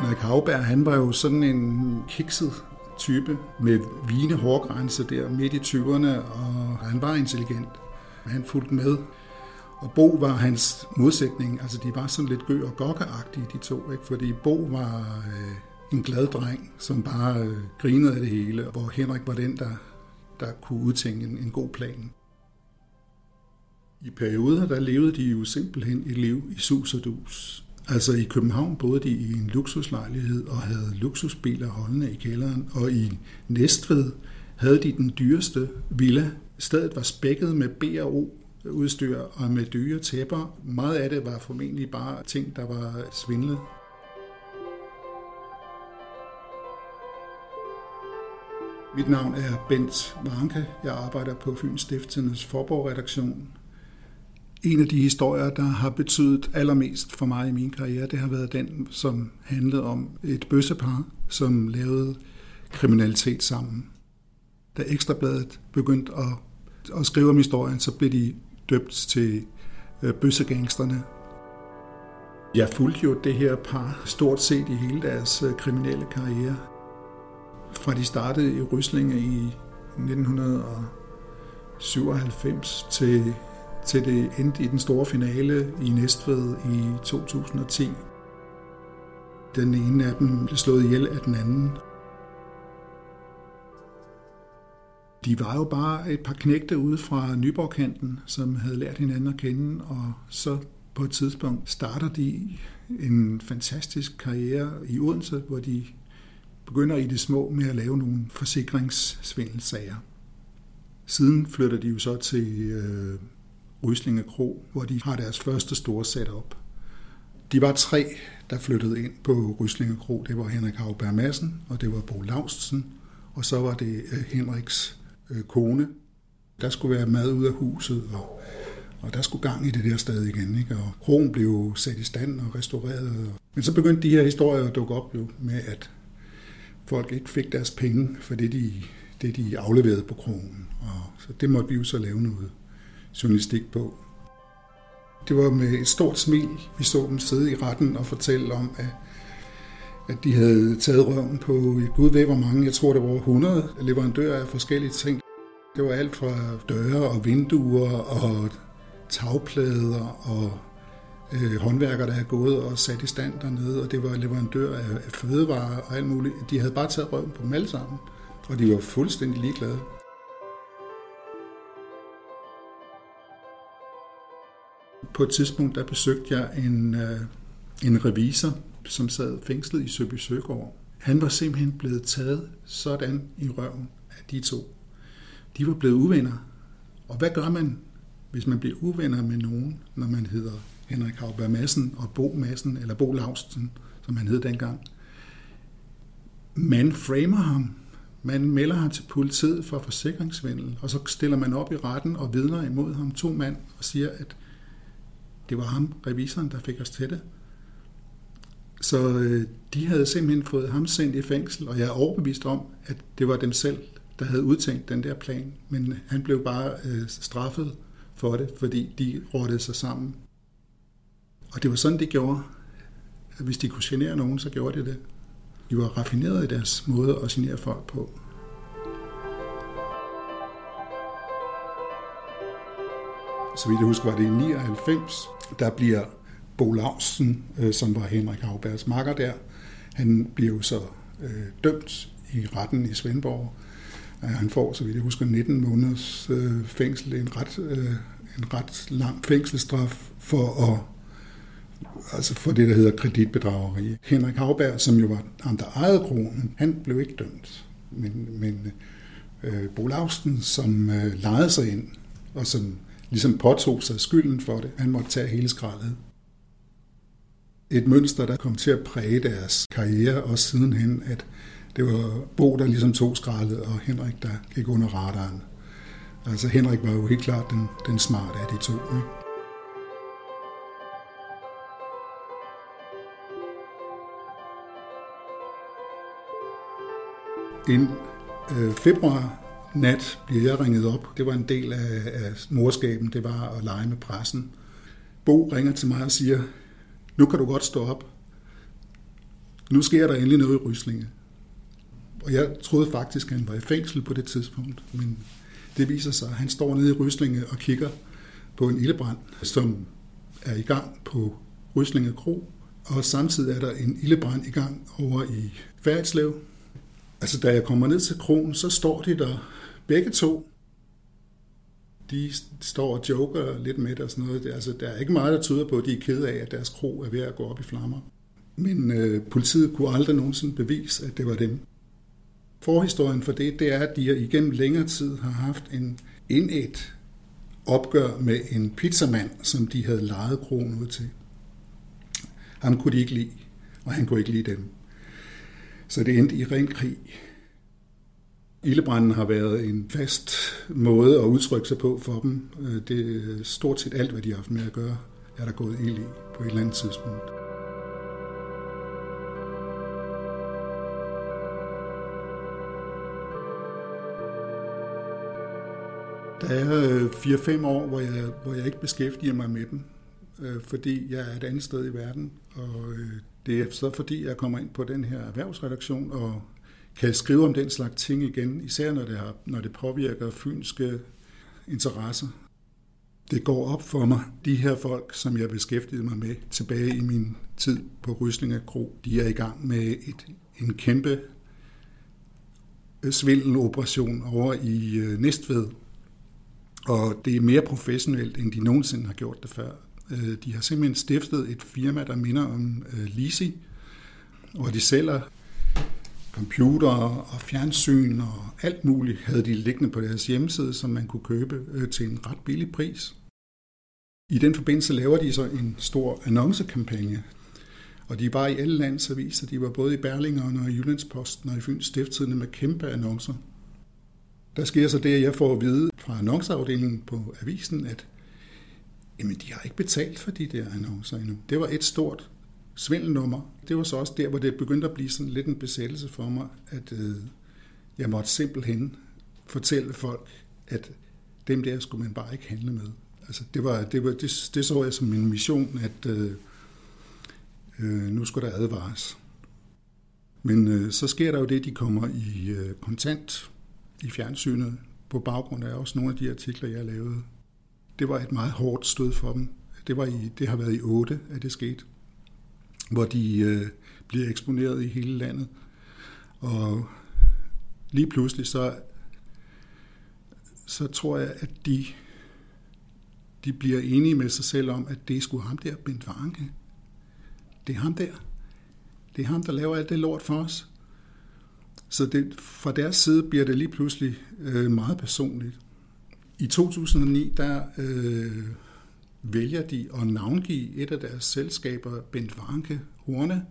Henrik Havberg, han var jo sådan en kikset type med vigende hårgrænse der midt i 20'erne, og han var intelligent. Han fulgte med. Og Bo var hans modsætning. Altså, de var sådan lidt gø- og gokkeagtige, de to. Ikke? Fordi Bo var øh, en glad dreng, som bare øh, grinede af det hele, hvor Henrik var den, der, der kunne udtænke en, en god plan. I perioder, der levede de jo simpelthen et liv i sus og dus. Altså i København boede de i en luksuslejlighed og havde luksusbiler holdende i kælderen, og i Næstved havde de den dyreste villa. Stedet var spækket med B&O udstyr og med dyre tæpper. Meget af det var formentlig bare ting, der var svindlet. Mit navn er Bent Varnke. Jeg arbejder på Fyns Stiftelses forborgredaktion. En af de historier, der har betydet allermest for mig i min karriere, det har været den, som handlede om et bøssepar, som lavede kriminalitet sammen. Da Ekstrabladet begyndte at, at skrive om historien, så blev de døbt til øh, bøssegangsterne. Jeg fulgte jo det her par stort set i hele deres øh, kriminelle karriere. Fra de startede i Ryslinge i 1997 til til det endte i den store finale i Næstved i 2010. Den ene af dem blev slået ihjel af den anden. De var jo bare et par knægte ude fra Nyborgkanten, som havde lært hinanden at kende, og så på et tidspunkt starter de en fantastisk karriere i Odense, hvor de begynder i det små med at lave nogle forsikringssvindelsager. Siden flytter de jo så til øh, Ryslinge Kro, hvor de har deres første store setup. De var tre, der flyttede ind på Ryslinge Kro. Det var Henrik Havberg Madsen, og det var Bo Laustsen, og så var det øh, Henriks øh, kone. Der skulle være mad ud af huset, og, og der skulle gang i det der sted igen. Ikke? Og krogen blev sat i stand og restaureret. Men så begyndte de her historier at dukke op jo med, at folk ikke fik deres penge for det, de, det, de afleverede på krogen. Og så det måtte vi jo så lave noget journalistik på. Det var med et stort smil, vi så dem sidde i retten og fortælle om, at, at de havde taget røven på, gud ved hvor mange, jeg tror det var 100 leverandører af forskellige ting. Det var alt fra døre og vinduer og tagplader og øh, håndværkere, der havde gået og sat i stand dernede, og det var leverandører af, af fødevarer og alt muligt. De havde bare taget røven på dem alle sammen, og de var fuldstændig ligeglade. På et tidspunkt der besøgte jeg en, øh, en revisor, som sad fængslet i Søby Søgaard. Han var simpelthen blevet taget sådan i røven af de to. De var blevet uvenner. Og hvad gør man, hvis man bliver uvenner med nogen, når man hedder Henrik Havberg Madsen og Bo Madsen, eller Bo Lausten, som han hed dengang? Man framer ham. Man melder ham til politiet for forsikringsvindel, og så stiller man op i retten og vidner imod ham to mand og siger, at det var ham, revisoren, der fik os til det. Så øh, de havde simpelthen fået ham sendt i fængsel, og jeg er overbevist om, at det var dem selv, der havde udtænkt den der plan. Men øh, han blev bare øh, straffet for det, fordi de rådede sig sammen. Og det var sådan, de gjorde. Hvis de kunne genere nogen, så gjorde de det. De var raffinerede i deres måde at genere folk på. Så vidt jeg husker, var det i 99, der bliver Bo Lausen, øh, som var Henrik Havbergs makker der, han bliver jo så øh, dømt i retten i Svendborg. Øh, han får, så vidt jeg husker, 19 måneders øh, fængsel, en ret, øh, en ret lang fængselsstraf for at altså for det, der hedder kreditbedrageri. Henrik Havberg, som jo var ham, der ejede kronen, han blev ikke dømt. Men, men øh, Bo Lausten, som øh, lejede sig ind, og som ligesom påtog sig skylden for det. Han måtte tage hele skraldet. Et mønster, der kom til at præge deres karriere, også sidenhen, at det var Bo, der ligesom tog skraldet, og Henrik, der gik under radaren. Altså Henrik var jo helt klart den, den smarte af de to. Ikke? En øh, februar nat bliver jeg ringet op. Det var en del af, af morskaben, det var at lege med pressen. Bo ringer til mig og siger, nu kan du godt stå op. nu sker der endelig noget i Ryslinge. Og jeg troede faktisk, at han var i fængsel på det tidspunkt, men det viser sig, at han står nede i Ryslinge og kigger på en ildebrand, som er i gang på Ryslinge Kro, og samtidig er der en ildebrand i gang over i Færdslev. Altså, da jeg kommer ned til kronen, så står de der begge to. De står og joker lidt med det og sådan noget. Altså, der er ikke meget, der tyder på, at de er kede af, at deres kro er ved at gå op i flammer. Men øh, politiet kunne aldrig nogensinde bevise, at det var dem. Forhistorien for det, det er, at de igennem længere tid har haft en indet opgør med en pizzamand, som de havde lejet kronen ud til. Ham kunne de ikke lide, og han kunne ikke lide dem. Så det endte i ren krig. Ildebranden har været en fast måde at udtrykke sig på for dem. Øh, det er stort set alt, hvad de har haft med at gøre, er der gået ild i på et eller andet tidspunkt. Der er øh, 4-5 år, hvor jeg, hvor jeg ikke beskæftiger mig med dem, øh, fordi jeg er et andet sted i verden. Og øh, det er så fordi, jeg kommer ind på den her erhvervsredaktion og kan skrive om den slags ting igen, især når det, har, når det påvirker fynske interesser. Det går op for mig, de her folk, som jeg beskæftigede mig med tilbage i min tid på Ryslinge Kro, de er i gang med et, en kæmpe øh, svindeloperation over i øh, Næstved, og det er mere professionelt, end de nogensinde har gjort det før. Øh, de har simpelthen stiftet et firma, der minder om øh, Lisi, hvor de sælger computer og fjernsyn og alt muligt havde de liggende på deres hjemmeside, som man kunne købe øh, til en ret billig pris. I den forbindelse laver de så en stor annoncekampagne, og de var i alle lands aviser. De var både i Berlingeren og i Jyllandsposten og i Fyns Stifttidende med kæmpe annoncer. Der sker så det, at jeg får at vide fra annonceafdelingen på avisen, at jamen, de har ikke betalt for de der annoncer endnu. Det var et stort svindelnummer. Det var så også der, hvor det begyndte at blive sådan lidt en besættelse for mig, at øh, jeg måtte simpelthen fortælle folk, at dem der skulle man bare ikke handle med. Altså, det, var, det, var, det, det så jeg som min mission, at øh, øh, nu skulle der advares. Men øh, så sker der jo det, de kommer i øh, kontant i fjernsynet, på baggrund af også nogle af de artikler, jeg lavede. Det var et meget hårdt stød for dem. Det, var i, det har været i 8, at det skete, hvor de øh, bliver eksponeret i hele landet. Og lige pludselig så, så tror jeg, at de, de bliver enige med sig selv om, at det er sgu ham der, Bent Varenke. Det er ham der. Det er ham, der laver alt det lort for os. Så det, fra deres side bliver det lige pludselig øh, meget personligt. I 2009, der øh, vælger de at navngive et af deres selskaber, Bent Varnke Horne.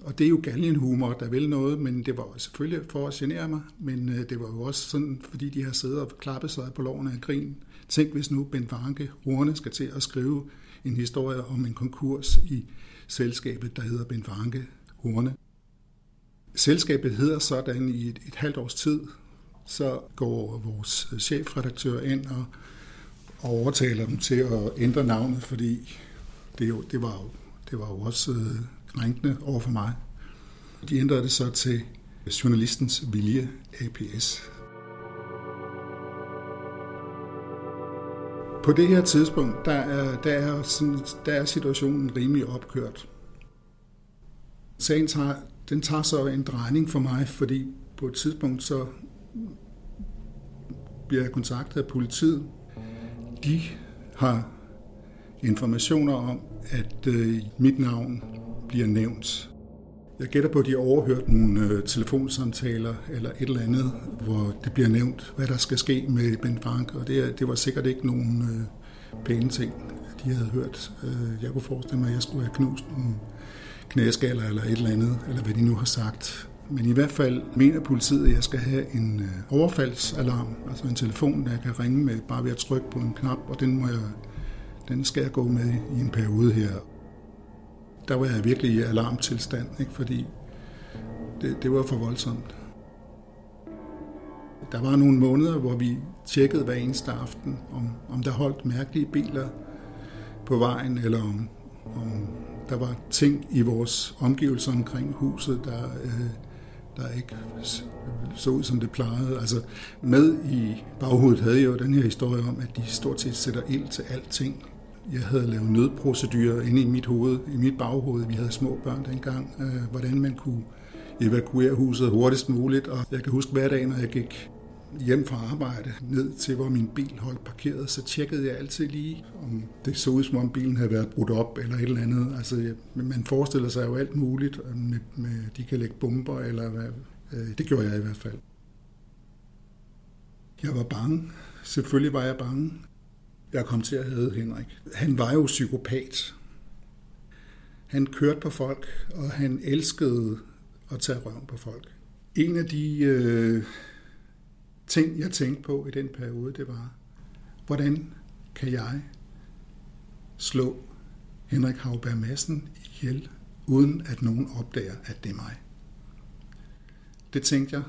Og det er jo galgenhumor, der vil noget, men det var selvfølgelig for at genere mig, men øh, det var jo også sådan, fordi de har siddet og klappet sig på loven af grin. Tænk, hvis nu Bent Varnke Horne skal til at skrive en historie om en konkurs i selskabet, der hedder Bent Varnke Horne. Selskabet hedder sådan i et, et halvt års tid, så går vores chefredaktør ind og, og overtaler dem til at ændre navnet, fordi det, jo, det, var, jo, det var jo også øh, krænkende over for mig. De ændrede det så til Journalistens Vilje APS. På det her tidspunkt, der er, der er, sådan, der er situationen rimelig opkørt. Sagen tager den tager så en drejning for mig, fordi på et tidspunkt så bliver jeg kontaktet af politiet. De har informationer om, at øh, mit navn bliver nævnt. Jeg gætter på, at de har overhørt nogle øh, telefonsamtaler eller et eller andet, hvor det bliver nævnt, hvad der skal ske med Ben Frank, og det, det var sikkert ikke nogen øh, pæne ting, de havde hørt. Øh, jeg kunne forestille mig, at jeg skulle have knust nogle knæskaller eller et eller andet, eller hvad de nu har sagt. Men i hvert fald mener politiet, at jeg skal have en øh, overfaldsalarm, altså en telefon, der jeg kan ringe med bare ved at trykke på en knap, og den, må jeg, den skal jeg gå med i en periode her. Der var jeg virkelig i alarmtilstand, ikke? fordi det, det var for voldsomt. Der var nogle måneder, hvor vi tjekkede hver eneste aften, om, om der holdt mærkelige biler på vejen, eller om, om Der var ting i vores omgivelser omkring huset, der, øh, der ikke så ud, som det plejede. Altså, med i baghovedet havde jeg jo den her historie om, at de stort set sætter ild til alting. Jeg havde lavet nødprocedurer inde i mit hoved, i mit baghoved. Vi havde små børn dengang. Øh, hvordan man kunne evakuere huset hurtigst muligt. Og jeg kan huske hver dag, når jeg gik hjem fra arbejde ned til, hvor min bil holdt parkeret, så tjekkede jeg altid lige, om det så ud, som om bilen havde været brudt op eller et eller andet. Altså, man forestiller sig jo alt muligt, øh, med, med de kan lægge bomber, eller hvad. Øh, det gjorde jeg i hvert fald. Jeg var bange. Selvfølgelig var jeg bange. Jeg kom til at hedde Henrik. Han var jo psykopat. Han kørte på folk, og han elskede at tage røven på folk. En af de øh, ting, jeg tænkte på i den periode, det var, hvordan kan jeg slå Henrik Havberg Madsen ihjel, uden at nogen opdager, at det er mig. Det tænkte jeg.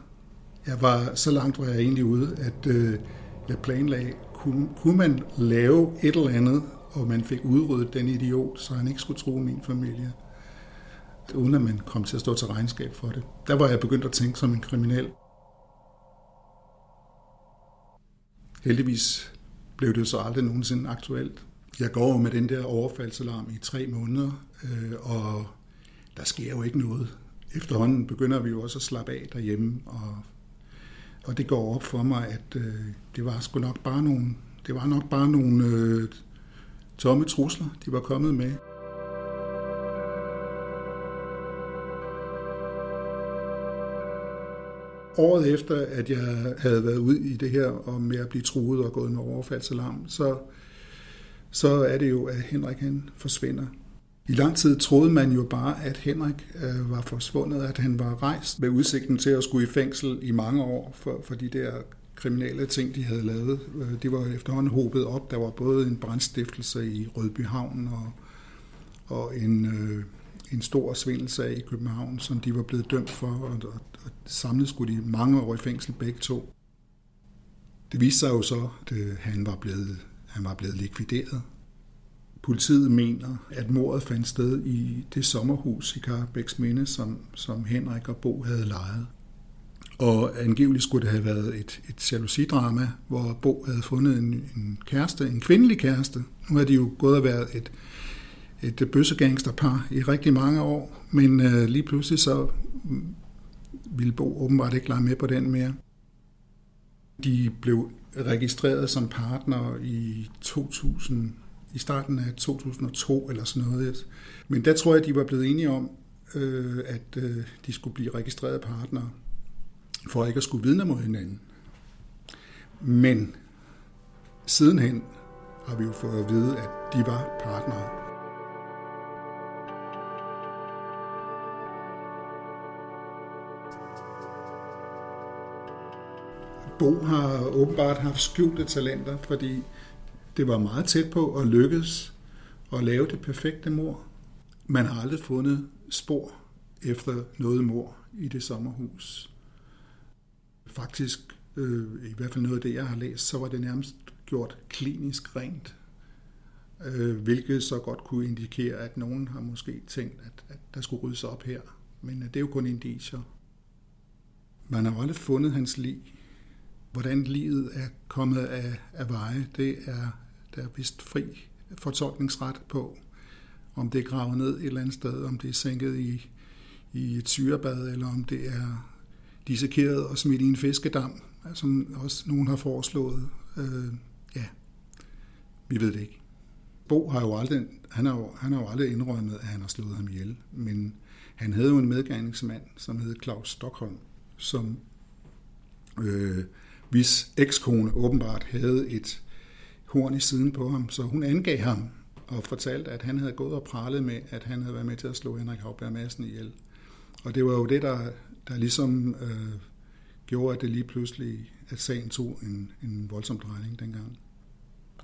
Jeg var så langt, var jeg egentlig ude, at øh, jeg planlagde, kunne, kunne man lave et eller andet, og man fik udryddet den idiot, så han ikke skulle tro min familie, uden at man kom til at stå til regnskab for det. Der var jeg begyndt at tænke som en kriminel. Heldigvis blev det så aldrig nogensinde aktuelt. Jeg går med den der overfaldsalarm i tre måneder, øh, og der sker jo ikke noget. Efterhånden begynder vi jo også at slappe af derhjemme, og, og det går op for mig, at øh, det var sgu nok bare nogle, det var nok bare nogle øh, tomme trusler, de var kommet med. Året efter, at jeg havde været ude i det her og med at blive truet og gået med overfaldsalarm, så, så er det jo, at Henrik han forsvinder. I lang tid troede man jo bare, at Henrik øh, var forsvundet, at han var rejst med udsigten til at skulle i fængsel i mange år for, for de der kriminelle ting, de havde lavet. Øh, det var efterhånden håbet op. Der var både en brandstiftelse i Rødbyhavn og, og en, øh, en stor svindelsag i København, som de var blevet dømt for, og, og, og samlet skulle de mange år i fængsel begge to. Det viste sig jo så, at øh, han var blevet, han var blevet likvideret. Politiet mener, at mordet fandt sted i det sommerhus i Karabæks Minde, som, som Henrik og Bo havde lejet. Og angiveligt skulle det have været et, et jalousidrama, hvor Bo havde fundet en, en kæreste, en kvindelig kæreste. Nu er de jo gået og været et, et bøssegangsterpar i rigtig mange år, men øh, lige pludselig så ville Bo åbenbart ikke lege med på den mere. De blev registreret som partner i 2000, i starten af 2002 eller sådan noget. Men der tror jeg, de var blevet enige om, øh, at øh, de skulle blive registreret partnere, for ikke at skulle vidne mod hinanden. Men sidenhen har vi jo fået at vide, at de var partnere. Bo har åbenbart haft skjulte talenter, fordi det var meget tæt på at lykkes at lave det perfekte mor. Man har aldrig fundet spor efter noget mor i det sommerhus. Faktisk, øh, i hvert fald noget af det, jeg har læst, så var det nærmest gjort klinisk rent. Øh, hvilket så godt kunne indikere, at nogen har måske tænkt, at, at der skulle ryddes op her. Men øh, det er jo kun indicier. Man har aldrig fundet hans lig hvordan livet er kommet af, af veje, det er der er vist fri fortolkningsret på. Om det er gravet ned et eller andet sted, om det er sænket i, i et syrebad, eller om det er dissekeret og smidt i en fiskedam, som også nogen har foreslået. Øh, ja, vi ved det ikke. Bo har jo aldrig, han har jo, han har jo aldrig indrømmet, at han har slået ham ihjel, men han havde jo en medgerningsmand, som hed Claus Stockholm, som øh, hvis ekskone åbenbart havde et horn i siden på ham. Så hun angav ham og fortalte, at han havde gået og pralet med, at han havde været med til at slå Henrik Havberg Madsen ihjel. Og det var jo det, der, der ligesom øh, gjorde, at det lige pludselig, at sagen tog en, en voldsom drejning dengang.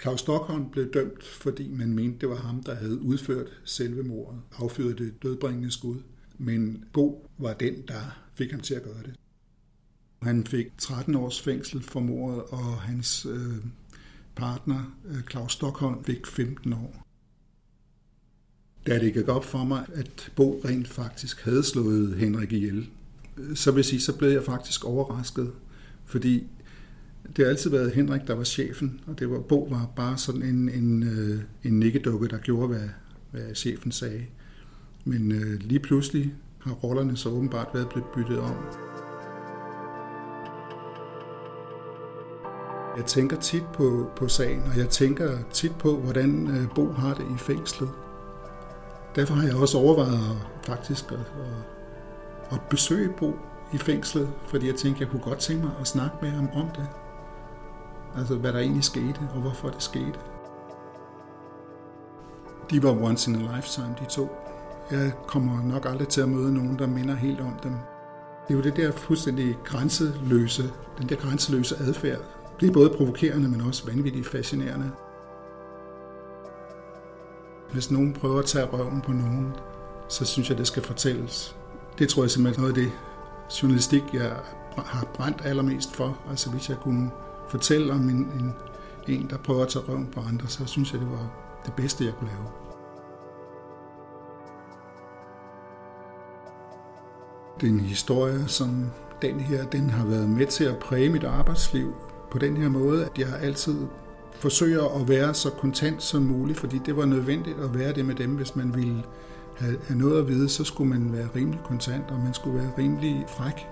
Claus Stockholm blev dømt, fordi man mente, det var ham, der havde udført selve mordet, affyret det dødbringende skud. Men Bo var den, der fik ham til at gøre det. Han fik 13 års fængsel for mordet, og hans øh, partner, øh, Claus Stockholm, fik 15 år. Da det gik op for mig, at Bo rent faktisk havde slået Henrik ihjel, øh, så vil sige, så blev jeg faktisk overrasket, fordi det har altid været Henrik, der var chefen, og det var Bo var bare sådan en, en, øh, en nikkedukke, der gjorde, hvad, hvad chefen sagde. Men øh, lige pludselig har rollerne så åbenbart været blevet byttet om. Jeg tænker tit på, på sagen, og jeg tænker tit på, hvordan øh, Bo har det i fængslet. Derfor har jeg også overvejet faktisk at, at, at besøge Bo i fængslet, fordi jeg tænkte, jeg kunne godt tænke mig at snakke med ham om det. Altså, hvad der egentlig skete, og hvorfor det skete. De var once in a lifetime, de to. Jeg kommer nok aldrig til at møde nogen, der minder helt om dem. Det er jo det der fuldstændig grænseløse, den der grænseløse adfærd. Det er både provokerende, men også vanvittigt fascinerende. Hvis nogen prøver at tage røven på nogen, så synes jeg, det skal fortælles. Det tror jeg simpelthen er noget af det journalistik, jeg har brændt allermest for. Altså hvis jeg kunne fortælle om en, en, en, der prøver at tage røven på andre, så synes jeg, det var det bedste, jeg kunne lave. Det er en historie, som den her, den har været med til at præge mit arbejdsliv på den her måde, at jeg altid forsøger at være så kontant som muligt, fordi det var nødvendigt at være det med dem, hvis man ville have, noget at vide, så skulle man være rimelig kontant, og man skulle være rimelig fræk.